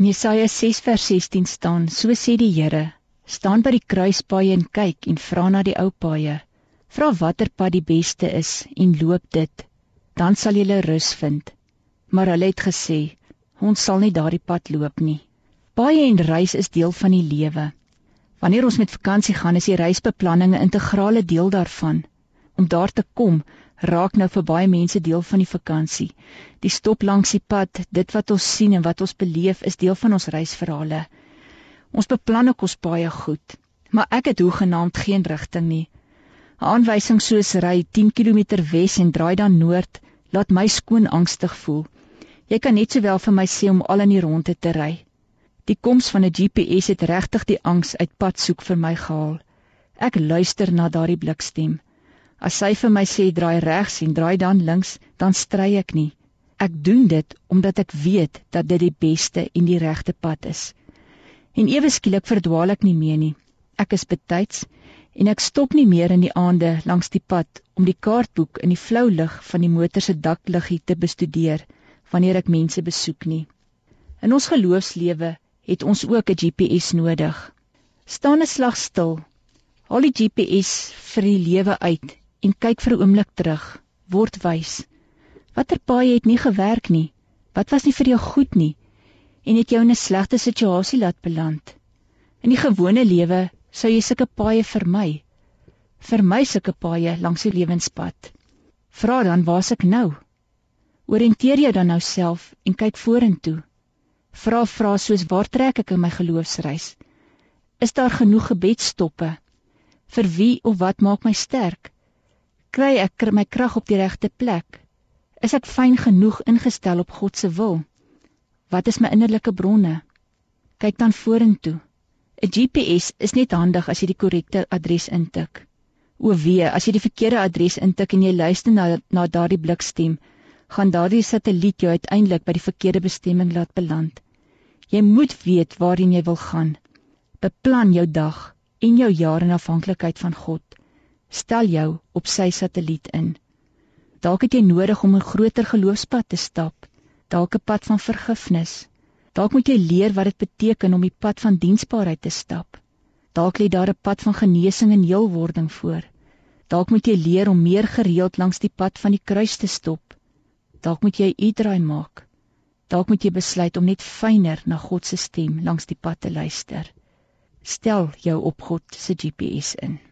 Jesaja 6 vers 16 staan: So sê die Here: Staan by die kruispaaie en kyk en vra na die ou paaie. Vra watter pad die beste is en loop dit, dan sal jy rus vind. Maar hulle het gesê: Ons sal nie daardie pad loop nie. Paaie en reis is deel van die lewe. Wanneer ons met vakansie gaan, is die reisbeplanning 'n integrale deel daarvan. Om daar te kom, raak nou vir baie mense deel van die vakansie. Die stop langs die pad, dit wat ons sien en wat ons beleef, is deel van ons reisverhale. Ons beplan ook ons baie goed, maar ek het hoegenaamd geen rigting nie. 'n Aanwysing soos ry 10 km wes en draai dan noord, laat my skoon angstig voel. Jy kan net sowel vir my sê om al in die ronde te ry. Die koms van 'n GPS het regtig die angs uit pad soek vir my gehaal. Ek luister na daardie blikstem. As sy vir my sê draai regs en draai dan links, dan stry ek nie. Ek doen dit omdat ek weet dat dit die beste en die regte pad is. En ewe skielik verdwaal ek nie meer nie. Ek is betyds en ek stop nie meer in die aande langs die pad om die kaartboek in die flou lig van die motor se dakliggie te bestudeer wanneer ek mense besoek nie. In ons geloofslewe het ons ook 'n GPS nodig. Staan 'n slag stil. Haal die GPS vir die lewe uit en kyk vir 'n oomblik terug, word wys. Watter paai het nie gewerk nie? Wat was nie vir jou goed nie? En het jou in 'n slegte situasie laat beland? In die gewone lewe sou jy sulke paaie vermy. Vermy sulke paaie langs die lewenspad. Vra dan waar's ek nou? Orienteer jou dan nou self en kyk vorentoe. Vra vra soos waar trek ek in my geloofsreis? Is daar genoeg gebedstoppe? Vir wie of wat maak my sterk? Kry ek my krag op die regte plek? Is ek fyn genoeg ingestel op God se wil? Wat is my innerlike bronne? Kyk dan vorentoe. 'n GPS is net handig as jy die korrekte adres intik. O wee, as jy die verkeerde adres intik en jy luister na na daardie blikstem, gaan daardie satelliet jou uiteindelik by die verkeerde bestemming laat beland. Jy moet weet waarheen jy wil gaan. Beplan jou dag en jou jaar in afhanklikheid van God stel jou op sy satelliet in. Dalk het jy nodig om 'n groter geloofspad te stap, dalk 'n pad van vergifnis. Dalk moet jy leer wat dit beteken om die pad van diensbaarheid te stap. Dalk lê daar 'n pad van genesing en heelwording voor. Dalk moet jy leer om meer gereeld langs die pad van die kruis te stop. Dalk moet jy u-draai maak. Dalk moet jy besluit om net fyner na God se stem langs die pad te luister. Stel jou op God se GPS in.